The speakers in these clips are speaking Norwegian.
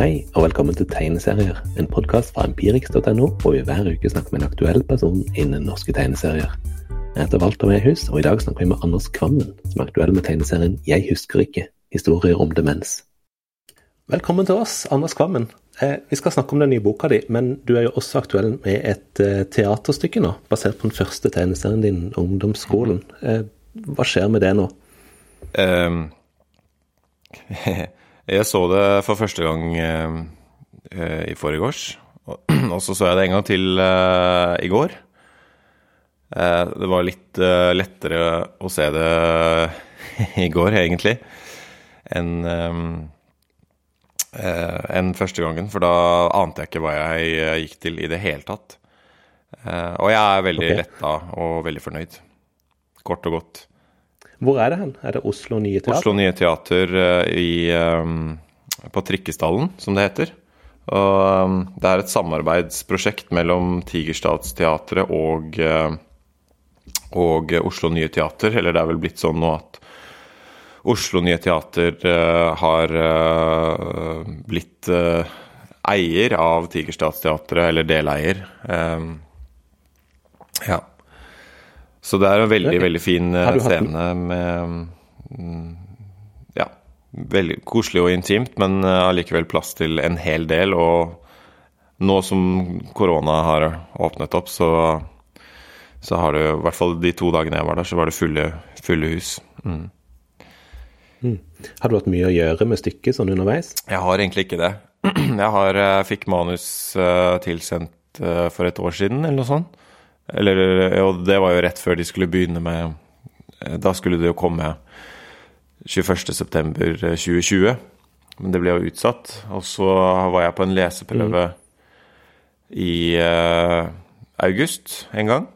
Hei, og velkommen til Tegneserier, en podkast fra empirix.no, hvor vi hver uke snakker med en aktuell person innen norske tegneserier. Jeg heter Walter Mehus, og i dag snakker vi med Anders Kvammen, som er aktuell med tegneserien Jeg husker ikke historier om demens. Velkommen til oss, Anders Kvammen. Eh, vi skal snakke om den nye boka di, men du er jo også aktuell med et eh, teaterstykke nå, basert på den første tegneserien din, Ungdomsskolen. Eh, hva skjer med det nå? Um, jeg så det for første gang uh, i forgårs. Og så så jeg det en gang til uh, i går. Uh, det var litt lettere å se det i går, egentlig, enn um, en første gangen. For da ante jeg ikke hva jeg gikk til i det hele tatt. og jeg er veldig okay. letta og veldig fornøyd. Kort og godt. Hvor er det hen? Er det Oslo Nye Teater? Oslo Nye Teater i, um, på Trikkestallen, som det heter. Og um, det er et samarbeidsprosjekt mellom Tigerstadsteatret og, og Oslo Nye Teater. Eller det er vel blitt sånn nå at Oslo Nye Teater har blitt eier av Tigerstadsteatret, eller deleier. Ja. Så det er en veldig, veldig fin eh, scene med mm, Ja, veldig koselig og intimt, men eh, allikevel plass til en hel del. Og nå som korona har åpnet opp, så, så har det i hvert fall de to dagene jeg var der, så var det fulle, fulle hus. Mm. Mm. Har du hatt mye å gjøre med stykket sånn underveis? Jeg har egentlig ikke det. Jeg har, fikk manus tilsendt for et år siden, eller noe sånt. Eller Og det var jo rett før de skulle begynne med Da skulle det jo komme 21.9.2020. Men det ble jo utsatt. Og så var jeg på en leseprøve mm. i uh, august en gang.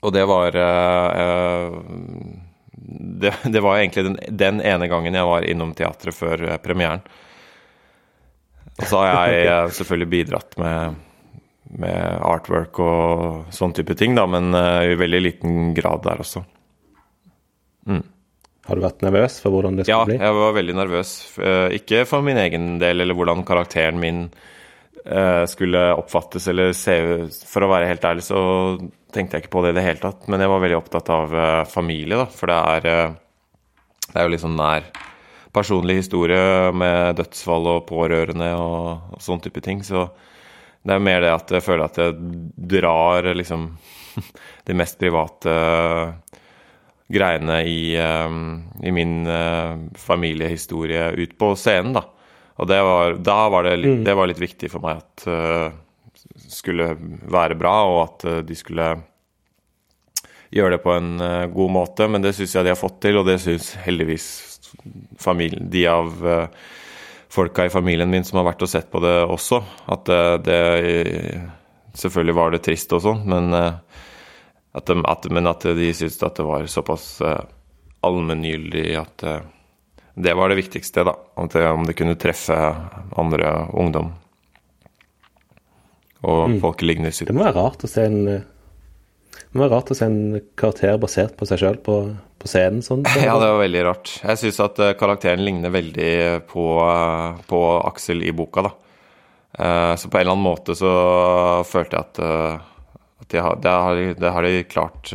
Og det var uh, det, det, var egentlig den, den, ene gangen jeg var innom teatret før premieren. Og så har jeg selvfølgelig bidratt med med artwork og sånn type ting, da, men uh, i veldig liten grad der også. Mm. Har du vært nervøs for hvordan det skulle ja, bli? Ja, jeg var veldig nervøs. Uh, ikke for min egen del eller hvordan karakteren min uh, skulle oppfattes eller se ut. For å være helt ærlig så tenkte jeg ikke på det i det hele tatt, men jeg var veldig opptatt av familie, da, for det er, det er jo sånn nær personlig historie med dødsfall og pårørende og, og sånn type ting. så det er mer det at jeg føler at jeg drar liksom de mest private greiene i, um, i min uh, familiehistorie ut på scenen, da. Og det var, da var det, litt, mm. det var litt viktig for meg at det skulle være bra, og at de skulle gjøre det på en god måte. Men det syns jeg de har fått til, og det syns heldigvis familien, de av folka i familien min som har vært og sett på det også. At det, det Selvfølgelig var det trist og sånn, men, eh, men at de syntes at det var såpass allmenngyldig at det var det viktigste, da. Det, om det kunne treffe andre ungdom. Og mm. folk i lignende Det må være rart å se en det være rart å se en karakter basert på seg sjøl på, på, scenen. Sånn. Ja, det var veldig rart. Jeg syns at eh, karakteren ligner veldig på, eh, på, Aksel i boka, da. Eh, så på en eller annen måte så følte jeg at, at de det, har, det har de klart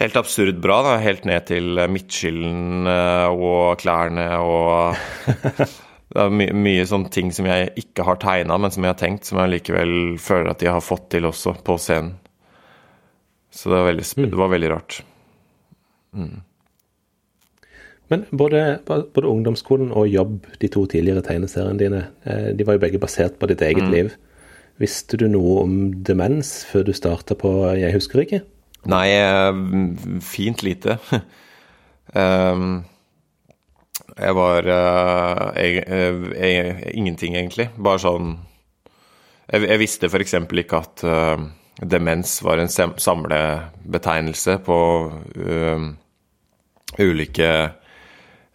helt absurd bra, da. Helt ned til midtskillen og klærne og Det er my mye sånne ting som jeg ikke har tegna, men som jeg har tenkt, som jeg likevel føler at de har fått til også på scenen. Så det var veldig, mm. det var veldig rart. Mm. Men både, både, ungdomsskolen og jobb, de to tidligere tegneseriene dine, eh, de var jo begge basert på ditt eget mm. liv. Visste du noe om demens før du starta på Jeg husker ikke? Nei, eh, fint lite. um, jeg var uh, jeg, jeg, ingenting, egentlig. Bare sånn Jeg, jeg visste f.eks. ikke at uh, demens var en samlebetegnelse på uh, ulike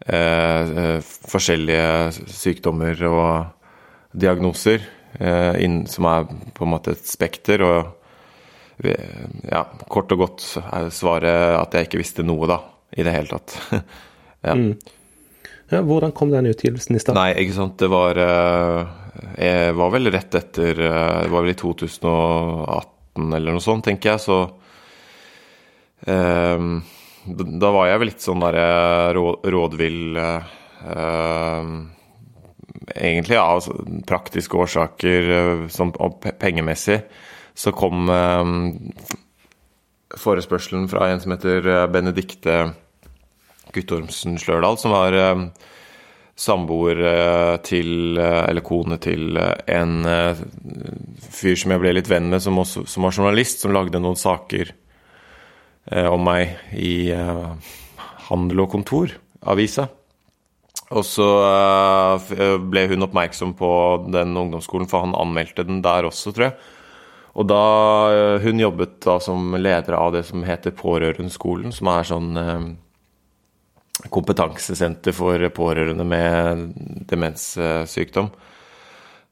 uh, forskjellige sykdommer og diagnoser, uh, in, som er på en måte et spekter. Og ja, kort og godt er svaret at jeg ikke visste noe, da, i det hele tatt. ja. Mm. Ja, hvordan kom den utgivelsen i stad? Nei, ikke sant. Det var Jeg var vel rett etter Det var vel i 2018 eller noe sånt, tenker jeg. Så eh, da var jeg vel litt sånn derre rådvill eh, Egentlig av praktiske årsaker, som pengemessig, så kom eh, forespørselen fra en som heter Benedikte Guttormsen Slørdal, som var samboer til, eller kone til, en fyr som jeg ble litt venn med, som, også, som var journalist, som lagde noen saker Eh, om meg i eh, Handel og Kontor, avisa. Og så eh, ble hun oppmerksom på den ungdomsskolen, for han anmeldte den der også, tror jeg. Og da Hun jobbet da som leder av det som heter Pårørendeskolen, som er sånn kompetansesenter for pårørende med demenssykdom.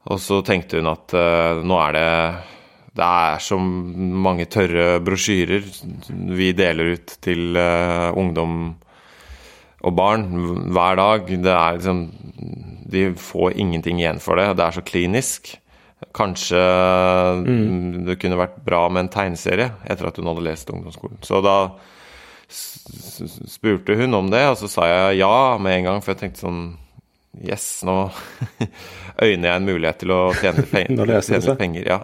Og så tenkte hun at nå er det det er så mange tørre brosjyrer vi deler ut til uh, ungdom og barn hver dag. Det er liksom De får ingenting igjen for det. Det er så klinisk. Kanskje mm. det kunne vært bra med en tegneserie etter at hun hadde lest ungdomsskolen. Så da spurte hun om det, og så sa jeg ja med en gang, for jeg tenkte sånn Yes, nå øyner jeg en mulighet til å tjene, penger. tjene penger ja.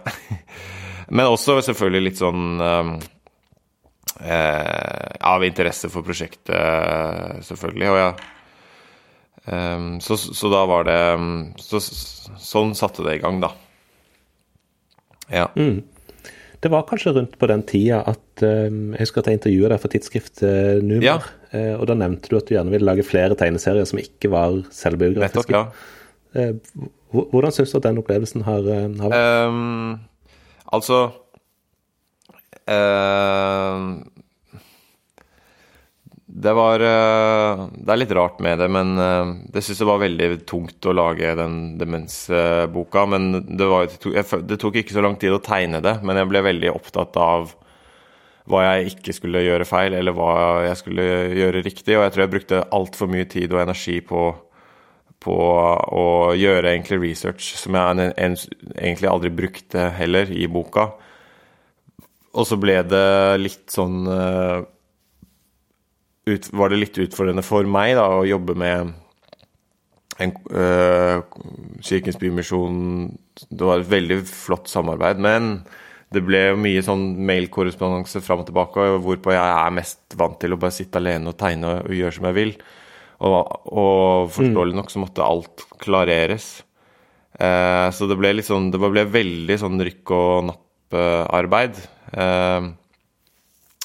Men også selvfølgelig litt sånn um, eh, Av interesse for prosjektet, selvfølgelig. Og ja um, så, så, da var det um, så, Sånn satte det i gang, da. Ja. Mm. Det var kanskje rundt på den tida at um, jeg husker at jeg intervjuet deg for tidsskriftet uh, Numer. Ja. Uh, og da nevnte du at du gjerne ville lage flere tegneserier som ikke var selvbiografiske. Nettopp, ja. Uh, hvordan syns du at den opplevelsen har, har vært? Um, Altså eh, Det var eh, Det er litt rart med det, men eh, det syns jeg var veldig tungt å lage den demensboka. Men det, var, det, tok ikke så lang tid å tegne det, men jeg ble veldig opptatt av hva jeg ikke skulle gjøre feil, eller hva jeg skulle gjøre riktig. Og jeg tror jeg brukte altfor mye tid og energi på på å gjøre egentlig research, som jeg egentlig aldri brukte heller i boka. Og så ble det litt sånn uh, ut, Var det litt utfordrende for meg da, å jobbe med en, uh, Kirkens Bymisjon Det var et veldig flott samarbeid, men det ble mye sånn mailkorrespondanse fram og tilbake, hvorpå jeg er mest vant til å bare sitte alene og tegne og gjøre som jeg vil. Og, og forståelig nok så måtte alt klareres. Eh, så det ble litt sånn Det ble veldig sånn rykk og napp-arbeid. Eh,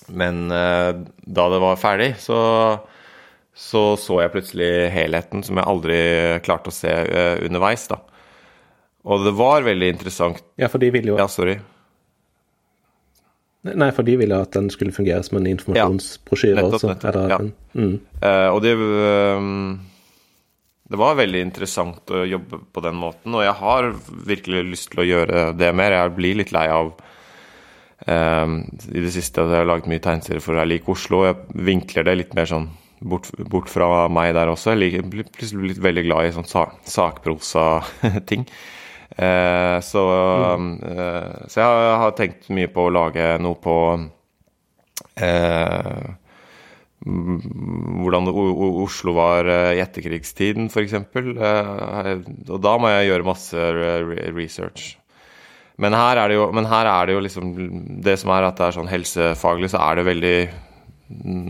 men eh, da det var ferdig, så, så så jeg plutselig helheten som jeg aldri klarte å se eh, underveis, da. Og det var veldig interessant. Ja, for de ville jo Ja, sorry. Nei, for de ville at den skulle fungere som en informasjonsbrosjyre ja, også. Nettopp, ja. mm. uh, og det um, Det var veldig interessant å jobbe på den måten, og jeg har virkelig lyst til å gjøre det mer. Jeg blir litt lei av i det siste jeg har laget mye tegneserier for Jeg liker Oslo. Jeg vinkler det litt mer sånn bort, bort fra meg der også. Jeg liker, blir plutselig blitt veldig glad i sånn sakprosa-ting. Eh, så, mm. eh, så, jeg har tenkt mye på å lage noe på eh, hvordan Oslo var i etterkrigstiden, f.eks. Og da må jeg gjøre masse research. Men her er det jo, er det jo liksom Det som er at det er sånn helsefaglig, så er det veldig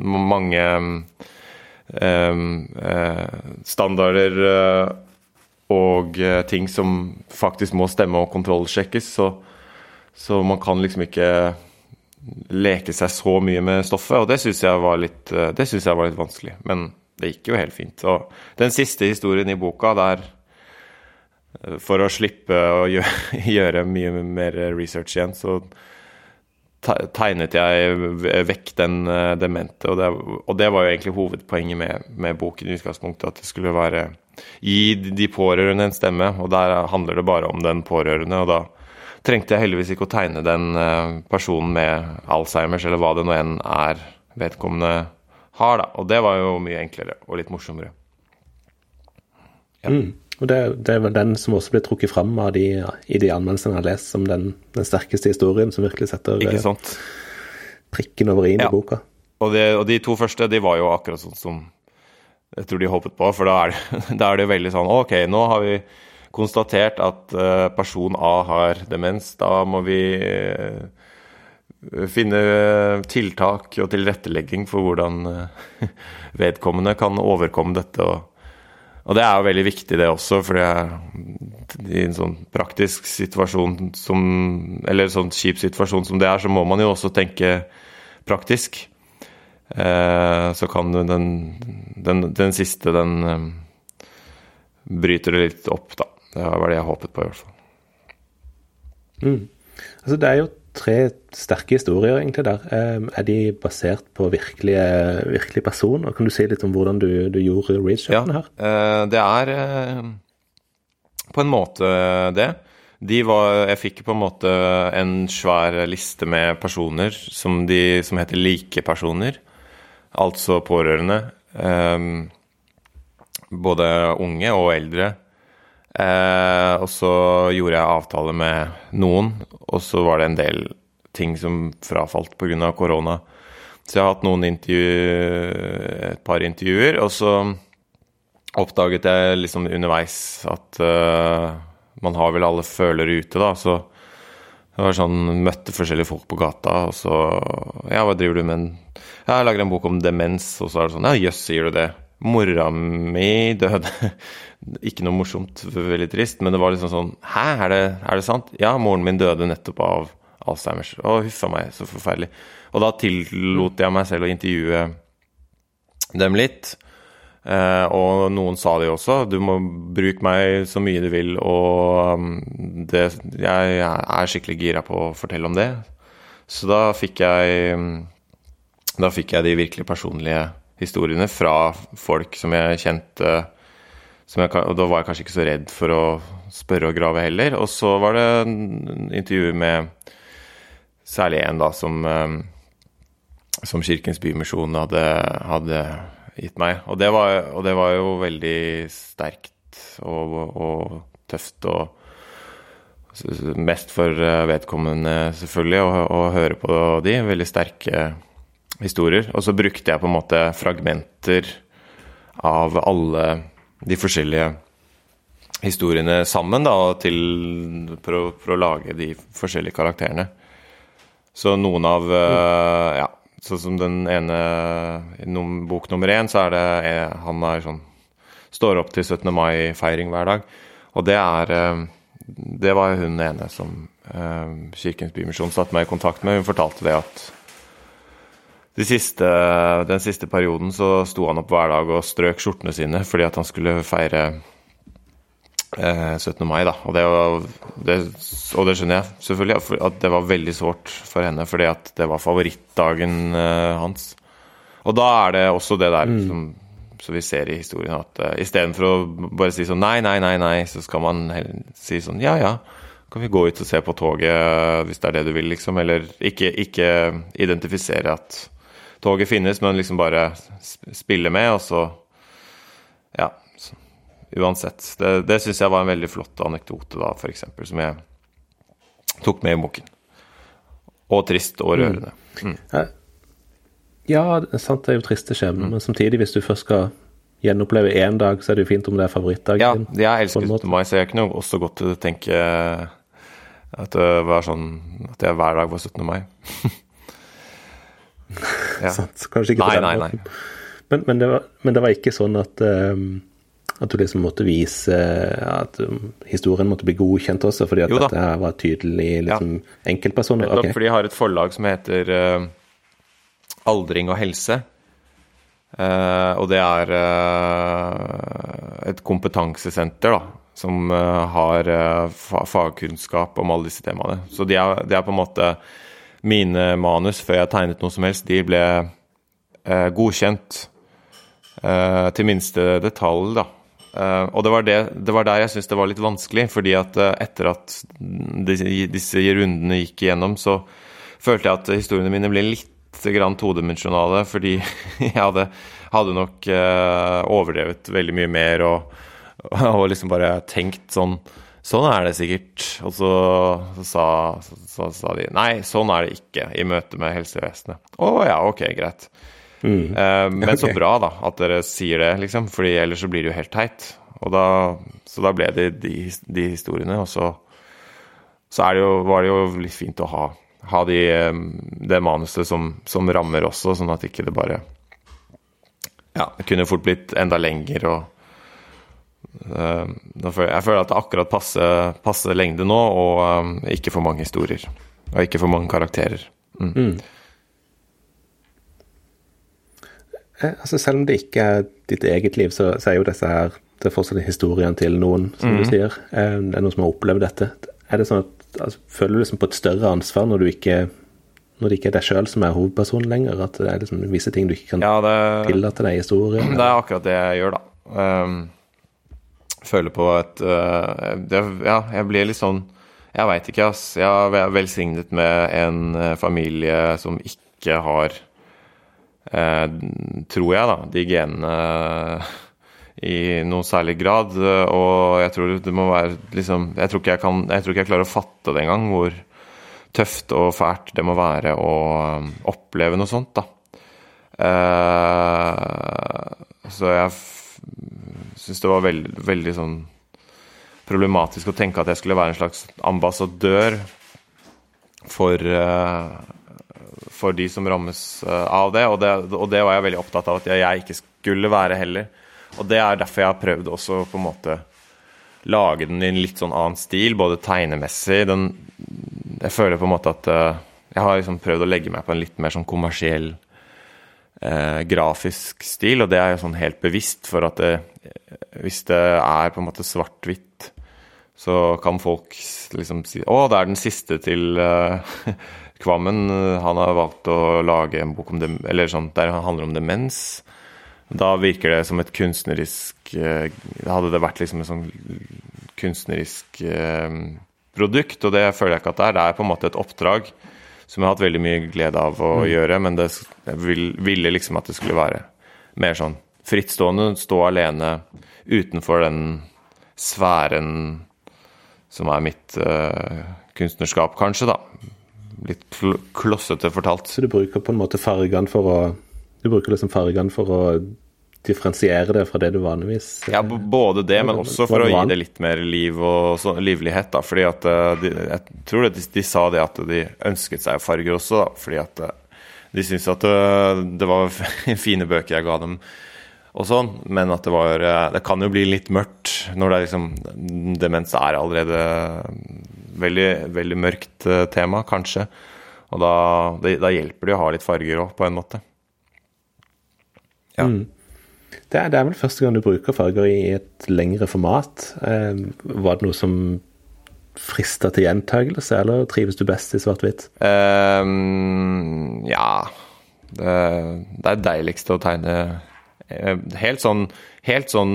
mange um, standarder og eh, ting som faktisk må stemme og kontrollsjekkes. Så, så man kan liksom ikke leke seg så mye med stoffet, og det syns jeg, var eh, det synes jeg var litt vanskelig. Men det gikk jo helt fint. Og den siste historien i boka, der eh, For å slippe å gjøre, gjøre mye mer research igjen, så tegnet jeg vekk den demente. Og det, og det var jo egentlig hovedpoenget med, med boken i utgangspunktet, at det skulle være gi de pårørende en stemme, og der handler det bare om den pårørende. og da trengte jeg heldigvis ikke å tegne den eh, personen med Alzheimers, eller hva det nå enn er vedkommende har, da. Og det var jo mye enklere og litt morsommere. Ja. Mm. Og det, det, er vel den som også blir trukket fram av de, i de anmeldelsene jeg har lest, som den, den sterkeste historien, som virkelig setter sant? prikken over i-en ja. i boka. Og, det, og, de to første, de var jo akkurat sånn som jeg tror de håpet på, for da er det, da er det veldig sånn OK, nå har vi konstatert at uh, person A har demens. Da må vi uh, finne tiltak og tilrettelegging for hvordan vedkommende kan overkomme dette. Og, og, det er jo veldig viktig, det også, for i en sånn praktisk situasjon som Eller sånn kjip situasjon som det er, så må man jo også tenke praktisk. så kan den, den, den siste, den bryter det litt opp, da. Det var det jeg håpet på, i hvert fall. Mm. Altså, det er jo tre sterke historier egentlig der. Er de basert på virkelige, virkelige personer? Kan du si litt om hvordan du, du gjorde researchen her? Ja, eh, det er eh, på en måte det. De var, jeg fikk på en måte en svær liste med personer som, de, som heter likepersoner. Altså pårørende. Både unge og eldre Eh, og så gjorde jeg avtale med noen, og så var det en del ting som frafalt pga. korona. Så jeg har hatt noen intervju, et par intervjuer, og så oppdaget jeg liksom underveis at uh, man har vel alle følere ute, da. Så det var sånn Møtte forskjellige folk på gata, og så Ja, hva driver du med? Ja, jeg lager en bok om demens, og så er det sånn Ja, jøss, sier du det? Mora mi døde Ikke noe morsomt, veldig trist, men det var liksom sånn Hæ, er det, er det sant? Ja, moren min døde nettopp av Alzheimers. Å, huffa meg, så forferdelig. Og da tillot jeg meg selv å intervjue dem litt. Eh, og noen sa det jo også. Du må bruke meg så mye du vil, og um, det, jeg, jeg, er skikkelig gira på å fortelle om det. Så da fikk jeg Da fikk jeg de virkelig personlige historiene fra folk som jeg kjente jeg, og da var jeg kanskje ikke så redd for å spørre og grave heller. Og så var det intervjuer med særlig en som, eh, som Kirkens Bymisjon hadde, hadde, gitt meg. Og det, var, og det, var, jo veldig sterkt og, og tøft og mest for eh, vedkommende, selvfølgelig, å, å høre på de. Veldig sterke historier. Og så brukte jeg på en måte fragmenter av alle de forskjellige historiene sammen da, til, for, å, for, å, lage de forskjellige karakterene. Så noen av mm. Ja, sånn som den ene i bok nummer én, så er det eh, Han er sånn Står opp til 17. mai-feiring hver dag. Og det er eh, Det var hun ene som Kirkens Bymisjon satte meg i kontakt med. Hun fortalte det at de siste, den siste perioden så sto han opp hver dag og strøk skjortene sine fordi at han skulle feire eh, 17. mai, da. Og det, var, det, og det, skjønner jeg selvfølgelig, at det var veldig sårt for henne fordi at det var favorittdagen eh, hans. Og da er det også det der mm. som, som, vi ser i historien, at uh, istedenfor å bare si sånn nei, nei, nei, nei, så skal man si sånn ja, ja. Kan vi gå ut og se på toget eh, hvis det er det du vil, liksom? Eller ikke, ikke identifisere at toget finnes, men liksom bare spille med, og så Ja. Så, uansett. Det, det syns jeg var en veldig flott anekdote, da, f.eks., som jeg tok med i boken. Og trist og rørende. Mm. Mm. Ja, sant, det er jo triste skjebner, mm. men samtidig, hvis du først skal gjenoppleve én dag, så er det jo fint om det er favorittdagen din. Ja, jeg elsker 17. mai, så jeg kunne også godt tenke at det var sånn at jeg hver dag var 17. mai. Ja. Kanskje ikke på nei, den måten. Men, men, det var, men, det var, ikke sånn at, uh, at du liksom måtte vise at um, historien måtte bli godkjent også, fordi at dette her var tydelig liksom, ja. enkeltpersoner? Okay. Fordi jeg har et forlag som heter uh, Aldring og helse. Uh, og det er et kompetansesenter da, som har fagkunnskap om alle disse temaene. Så de er, de er på en måte mine manus før jeg tegnet noe som helst, de ble eh, godkjent eh, til minste detalj, da. Eh, og det var, det, det var, der jeg syntes det var litt vanskelig, fordi at eh, etter at disse, disse, rundene gikk igjennom, så følte jeg at historiene mine ble litt grann todimensjonale, fordi jeg hadde, hadde nok eh, overdrevet veldig mye mer og og liksom bare tenkt sånn Sånn er det sikkert. Og så, så, sa, så, sa, de nei, sånn er det ikke i møte med helsevesenet. Å ja, ok, greit. Mm. Uh, men okay. så bra, da, at dere sier det, liksom. Fordi ellers så blir det jo helt teit. Da, så da ble det de, de historiene. Og så, så det jo, var det jo litt fint å ha, ha de, eh, det manuset som, som rammer også, sånn at ikke det bare Ja, det kunne fort blitt enda lenger og jeg føler at det akkurat passer, passer lengde nå, og um, ikke for mange historier. Og ikke for mange karakterer. Mm. Mm. Eh, altså, selv om det ikke er ditt eget liv, så, så er jo disse her det er fortsatt historien til noen, som mm. du sier. Eh, det er noen som har opplevd dette. Er det sånn at, altså, Føler du liksom på et større ansvar når du ikke når det ikke er deg sjøl som er hovedpersonen lenger? At det er liksom visse ting du ikke kan ja, det, tillate deg i historien? Det er akkurat det jeg gjør, da. Um, føler på et uh, det, Ja, jeg blir litt sånn Jeg veit ikke, ass. Jeg er velsignet med en uh, familie som ikke har uh, Tror jeg, da, de genene i noen særlig grad. Og jeg tror det må være liksom Jeg tror ikke jeg, kan, jeg, tror ikke jeg klarer å fatte det engang, hvor tøft og fælt det må være å oppleve noe sånt, da. så jeg syns det var veld, veldig sånn problematisk å tenke at jeg skulle være en slags ambassadør for, uh, for de som rammes uh, av det og, det. og det var jeg veldig opptatt av at jeg, ikke skulle være heller. Og det er derfor jeg har prøvd også på en måte lage den i en litt sånn annen stil, både tegnemessig den, Jeg føler på en måte at uh, jeg har liksom prøvd å legge meg på en litt mer sånn kommersiell eh, grafisk stil, og det er jo sånn helt bevisst, for at det, hvis det er på en måte svart-hvitt, så kan folk liksom si Å, det er den siste til eh, Kvammen. Han har valgt å lage en bok om dem, eller sånn, der han handler om demens. Da virker det som et kunstnerisk eh, Hadde det vært liksom et sånn kunstnerisk uh, produkt, og det føler jeg ikke at det er. Det er på en måte et oppdrag som jeg har hatt veldig mye glede av å mm. gjøre, men det, jeg ville liksom at det skulle være mer sånn frittstående, stå alene utenfor den sfæren som er mitt uh, kunstnerskap, kanskje, da. Litt klossete fortalt. Så du bruker på en måte fargene for å Du bruker liksom fargene for å differensiere det fra det du vanligvis Ja, både det, men også for å gi det litt mer liv og så, livlighet. da, fordi at eh, de, Jeg tror de, de, sa det at de ønsket seg farger også, da, fordi at eh, de syntes at eh, det var fine bøker jeg ga dem og sånn, men at det var Det kan jo bli litt mørkt når det er liksom Demens er allerede veldig, veldig mørkt tema, kanskje. Og da, det, da hjelper det å ha litt farger òg, på en måte. Ja. Mm. Det er, det er, vel første gang du bruker farger i et lengre format. Eh, var det noe som frista til gjentakelse, eller trives du best i svart-hvitt? Um, ja det, det, er deiligst å tegne eh, helt sånn, helt sånn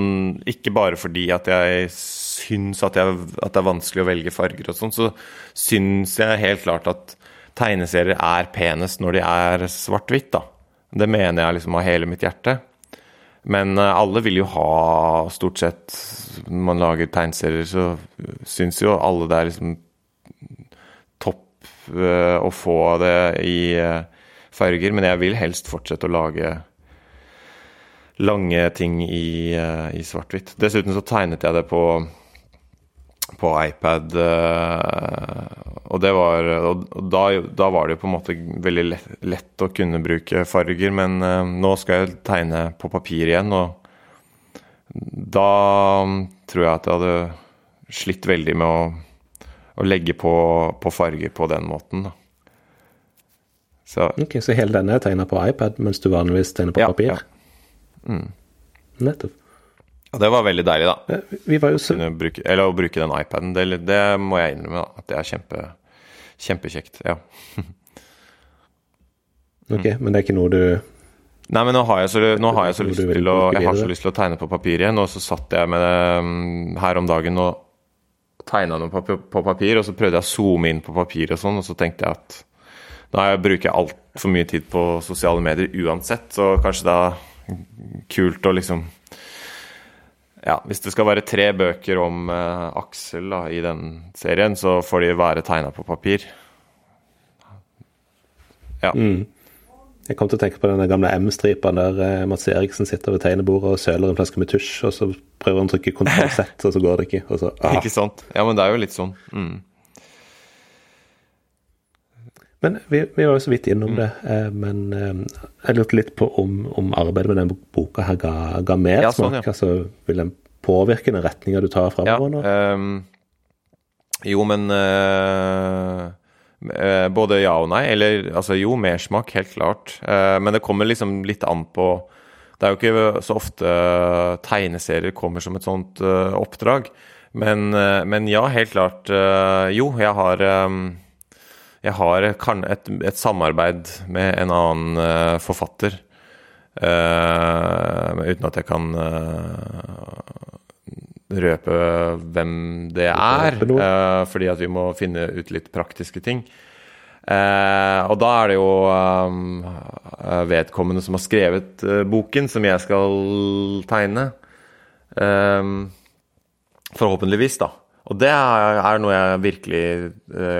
Ikke bare fordi at jeg syns at, jeg, at det er vanskelig å velge farger og sånn, så syns jeg helt klart at tegneserier er penest når de er svart-hvitt, da. Det mener jeg liksom av hele mitt hjerte. Men eh, alle vil jo ha stort sett Når man lager tegneserier, så syns jo alle det er liksom topp uh, å få det i uh, farger. Men jeg vil helst fortsette å lage lange ting i, i svart-hvitt. Dessuten så tegnet jeg det på på iPad. Og, det var, og da, da, var det jo på en måte veldig lett, lett, å kunne bruke farger, men nå skal jeg tegne på papir igjen, og da tror jeg at jeg hadde slitt veldig med å, å legge på, på, farger på den måten. Da. Så, ok, så hele denne er tegna på iPad, mens du vanligvis tegner på ja, papir? Ja. Mm. Nettopp. Og det var veldig deilig, da. Vi var jo så... Bruke, eller å bruke den iPaden. Det, det må jeg innrømme, da. At det er kjempe, kjempekjekt. Ja. ok, men det er ikke noe du Nei, men nå har jeg så, har jeg så lyst til å Jeg har så lyst til å tegne på papir igjen, og så satt jeg med det um, her om dagen og tegna noe på, på, papir, og så prøvde jeg å zoome inn på papir og sånn, og så tenkte jeg at da bruker jeg altfor mye tid på sosiale medier uansett, så kanskje det er kult å liksom ja, hvis det skal være tre bøker om uh, Aksel da, i den serien, så får de være tegna på papir. Ja. Mm. Jeg kom til å tenke på den gamle M-stripa der eh, Mats Eriksen sitter ved tegnebordet og søler en flaske med tusj, og så prøver han å trykke kontroll Z, og så går det ikke. Så, ikke sant. Ja, men det er jo litt sånn. Mm. Men vi, vi, var jo så vidt innom mm. det. Eh, men eh, jeg lurte litt på om, om arbeidet med den boka her ga, ga mer ja, sånn. Ja. Altså, vil den påvirke den retninga du tar framover nå? Ja, um, jo, men uh både ja og nei. Eller altså jo, mersmak, helt klart. Uh, men det kommer liksom litt an på Det er jo ikke så ofte tegneserier kommer som et sånt uh, oppdrag. Men, men ja, helt klart. Jo, jeg har jeg har et, et, samarbeid med en annen forfatter. uten at jeg kan røpe hvem det er, uh, fordi at vi må finne ut litt praktiske ting. Uh, og da er det jo um, vedkommende som har skrevet uh, boken, som jeg skal tegne. Forhåpentligvis, da. Og det er, noe jeg virkelig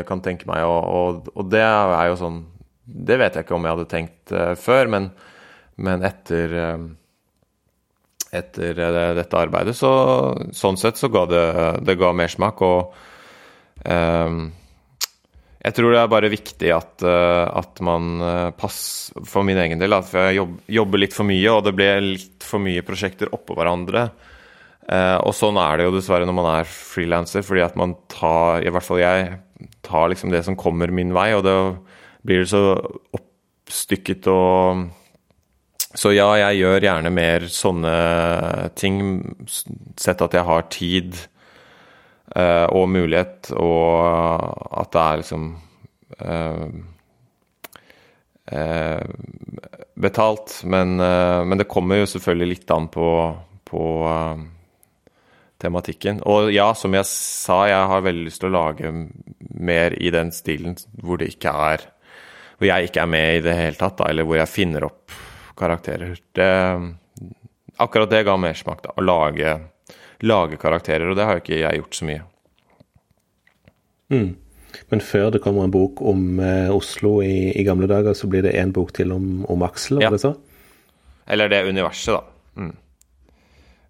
kan tenke meg, og, og, og, det er jo sånn Det vet jeg ikke om jeg hadde tenkt før, men, men etter etter eh, dette arbeidet. Så, sånn sett så ga det, det ga mersmak. Og um, jeg tror det er bare viktig at, at man passer For min egen del, at jeg jobber litt for mye, og det ble litt for mye prosjekter oppå hverandre. Uh, og sånn er det jo dessverre når man er frilanser, fordi at man tar, i hvert fall jeg, tar liksom det som kommer min vei, og det blir så oppstykket og så ja, jeg gjør gjerne mer sånne ting, sett at jeg har tid uh, og mulighet, og at det er liksom uh, betalt. Men, men, det kommer jo selvfølgelig litt an på, på tematikken. Og ja, som jeg sa, jeg har veldig lyst til å lage mer i den stilen hvor det ikke er Hvor jeg ikke er med i det hele tatt, da, eller hvor jeg finner opp karakterer. Det, akkurat det ga mersmak, da. Å lage, lage, karakterer. Og det har jo ikke jeg gjort så mye. Mm. Men før det kommer en bok om eh, Oslo i, i, gamle dager, så blir det en bok til om, om Aksel? Ja. Eller det universet, da. Mm.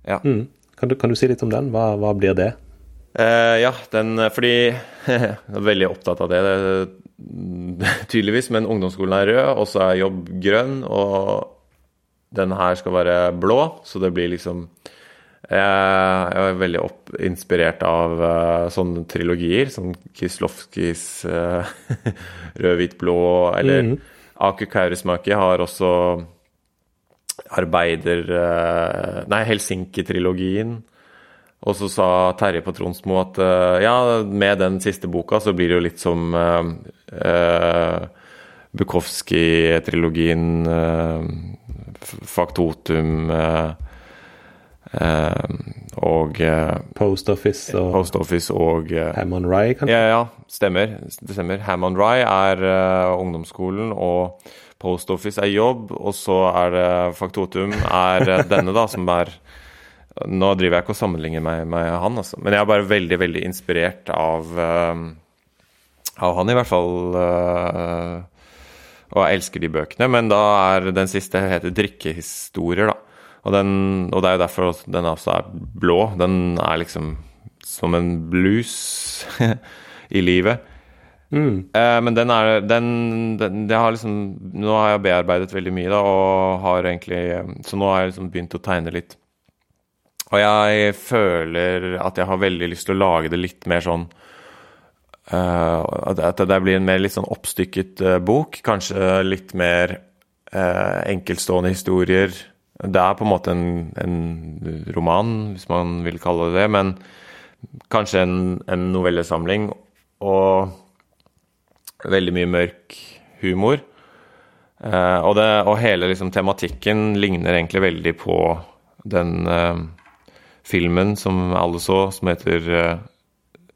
Ja. Mm. Kan, du, kan, du, si litt om den? Hva, hva blir det? Uh, ja, den Fordi jeg er veldig opptatt av det. tydeligvis, men ungdomsskolen er rød, og så er jobb grønn, og den her skal være blå, så det blir liksom Jeg er veldig opp, inspirert av uh, sånne trilogier, som Kislovskis uh, Rød, hvit, blå, eller mm. Aku Kaurismäki har også arbeider... Uh, nei, Helsinki-trilogien. Og så sa Terje på Tronsmo at uh, ja, med den siste boka så blir det jo litt som uh, uh, Bukowski-trilogien, Faktotum og Post Office og, Post Office og Hammond Rye, kanskje? Ja, ja, stemmer. Det stemmer. Hammond Rye er ungdomsskolen, og Post Office er jobb, og så er det Faktotum er denne, da, som er nå driver jeg ikke og sammenligner meg med han, altså. men jeg er bare veldig veldig inspirert av, uh, av han, i hvert fall. Uh, og jeg elsker de bøkene. Men da er den siste heter 'Drikkehistorier', da. Og, den, og det er jo derfor den også er blå. Den er liksom som en blues i livet. Mm. Eh, men den er den, den, har liksom, Nå har jeg bearbeidet veldig mye, da, og har egentlig Så nå har jeg liksom begynt å tegne litt og jeg føler at jeg har veldig lyst til å lage det litt mer sånn uh, At det blir en mer litt sånn oppstykket uh, bok. Kanskje litt mer uh, enkeltstående historier. Det er på en måte en, en, roman, hvis man vil kalle det det, men kanskje en, en novellesamling. Og veldig mye mørk humor. og, det, og hele liksom, tematikken ligner egentlig veldig på den filmen som alle så, som heter eh,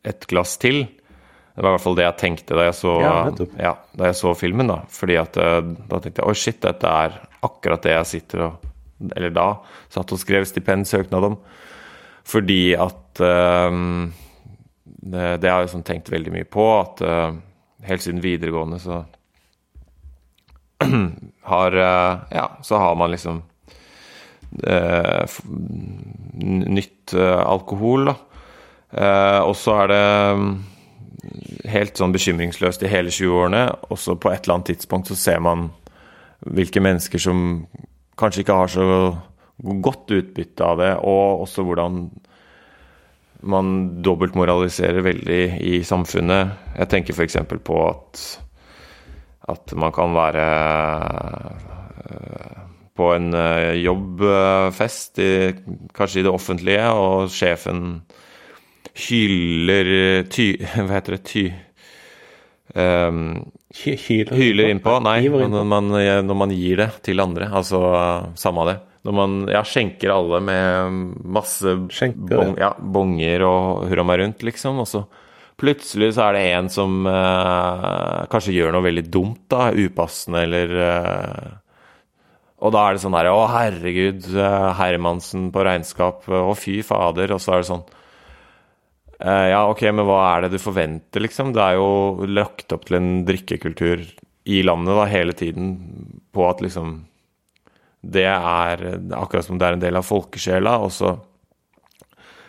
Et glass til. Det var i hvert fall det jeg tenkte da jeg så, ja, ja, da jeg så filmen. da, fordi at uh, da tenkte jeg oi, shit, dette er akkurat det jeg sitter og Eller da satt og skrev stipendsøknad om. Fordi at um, det, det, har jeg liksom tenkt veldig mye på. At uh, helt siden videregående så har uh, Ja, så har man liksom eh, nytt alkohol, da. og så er det um, helt sånn bekymringsløst i hele 20-årene, og så på et eller annet tidspunkt så ser man hvilke mennesker som kanskje ikke har så godt utbytte av det, og også hvordan man dobbeltmoraliserer veldig i samfunnet. Jeg tenker f.eks. på at, at man kan være øh, på en øh, jobbfest, i, kanskje i det offentlige, og sjefen hyler ty, Hva heter det? Ty... Um, hyler innpå? Nei, når man, når man, gir det til andre. Altså samme av det. Når man ja, skjenker alle med masse bong, ja, bonger og hurra meg rundt, liksom. Og så plutselig så er det en som eh, kanskje gjør noe veldig dumt, da. Upassende eller eh, Og da er det sånn her Å, herregud, uh, Hermansen på regnskap. Å, fy fader. Og så er det sånn eh, ja, ok, men hva er det du forventer, liksom? Det er jo lagt opp til en drikkekultur i landet da, hele tiden på at liksom Det er akkurat som det er en del av folkesjela, og så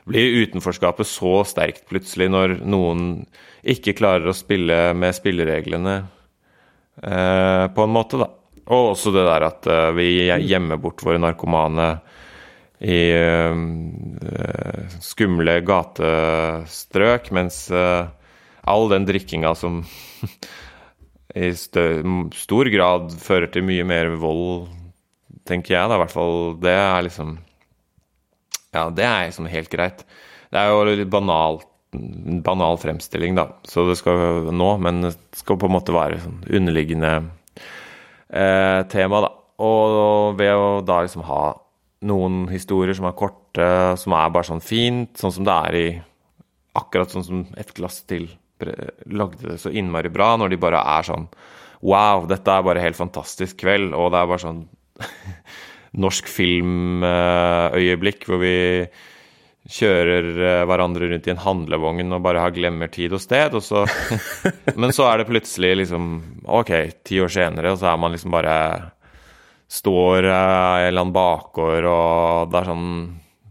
blir utenforskapet så sterkt plutselig når noen ikke klarer å spille med spillereglene eh, på en måte, da. Og også det der at eh, vi gjemmer bort våre narkomane i eh, skumle gatestrøk, mens uh, all den drikkinga som i stor grad fører til mye mer vold, tenker jeg da, i hvert fall. Det er liksom Ja, det er liksom helt greit. Det er jo litt banalt banal fremstilling, da, så det skal nå, men det skal på en måte være sånn underliggende eh, tema, da. Og ved å da liksom ha noen historier som er korte, som er bare sånn fint, sånn som det er i Akkurat sånn som Et glass til lagde det så innmari bra, når de bare er sånn Wow, dette er bare helt fantastisk kveld, og det er bare sånn norsk filmøyeblikk hvor vi kjører eh, hverandre rundt i en handlevogn og bare har glemmer tid og sted, og så Men så er det plutselig liksom OK, ti år senere, og så er man liksom bare står uh, i en eller annen bakgård og det er sånn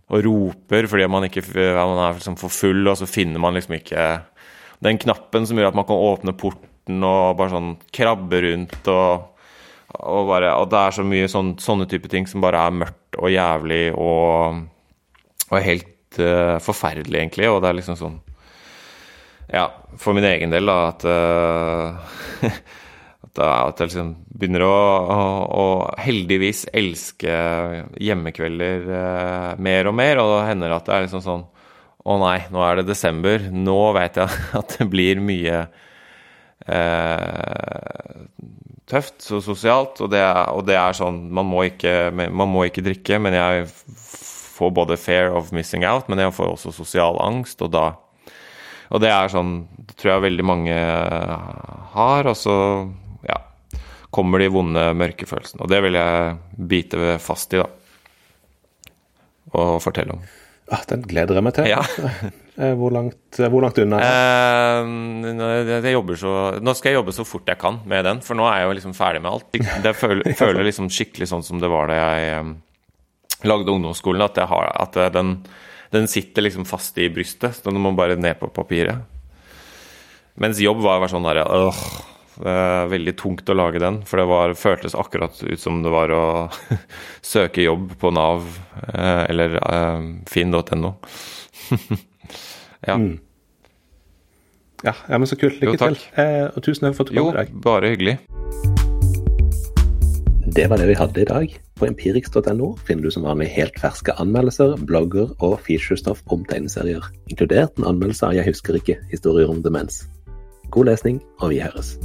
og roper fordi man ikke man er liksom for full, og så finner man liksom ikke den knappen som gjør at man kan åpne porten og bare sånn krabbe rundt og, og bare Og det er så mye sånn, sånne type ting som bare er mørkt og jævlig og, og helt uh, forferdelig, egentlig, og det er liksom sånn Ja, for min egen del, da, at uh, at jeg liksom begynner å, å, å, heldigvis elske hjemmekvelder eh, mer og mer. Og det hender at det er liksom sånn Å nei, nå er det desember. Nå vet jeg at det blir mye eh, tøft og sosialt. Og det, er, og det, er, sånn man må, ikke, man må ikke drikke, men jeg får både fair of missing out, men jeg får også sosial angst, og da og det er sånn Det tror jeg veldig mange har. Og så kommer de vonde mørkefølelsene. Og det vil jeg bite fast i, da. Og fortelle om. Ah, den gleder jeg meg til. Ja. Eh, hvor, langt, hvor langt unna? Eh, jeg så, nå skal jeg jobbe så fort jeg kan med den, for nå er jeg jo liksom ferdig med alt. Det føler, føler liksom skikkelig sånn som det var da jeg um, lagde ungdomsskolen, at, har, at den, den, sitter liksom fast i brystet. Så den må bare ned på papiret. Mens jobb var sånn derre øh, veldig tungt å lage den, for det var, føltes akkurat ut som det var å søke jobb på Nav eh, eller eh, finn.no. ja. Mm. ja. ja. men så kult. Lykke jo, til. Eh, og tusen takk for at du kom i dag. Jo, bare hyggelig. Det var det vi hadde i dag. På empirix.no finner du som vanlig helt ferske anmeldelser, blogger og featurestoff om tegneserier, inkludert en anmeldelse av Jeg husker ikke historier om demens. God lesning, og vi høres.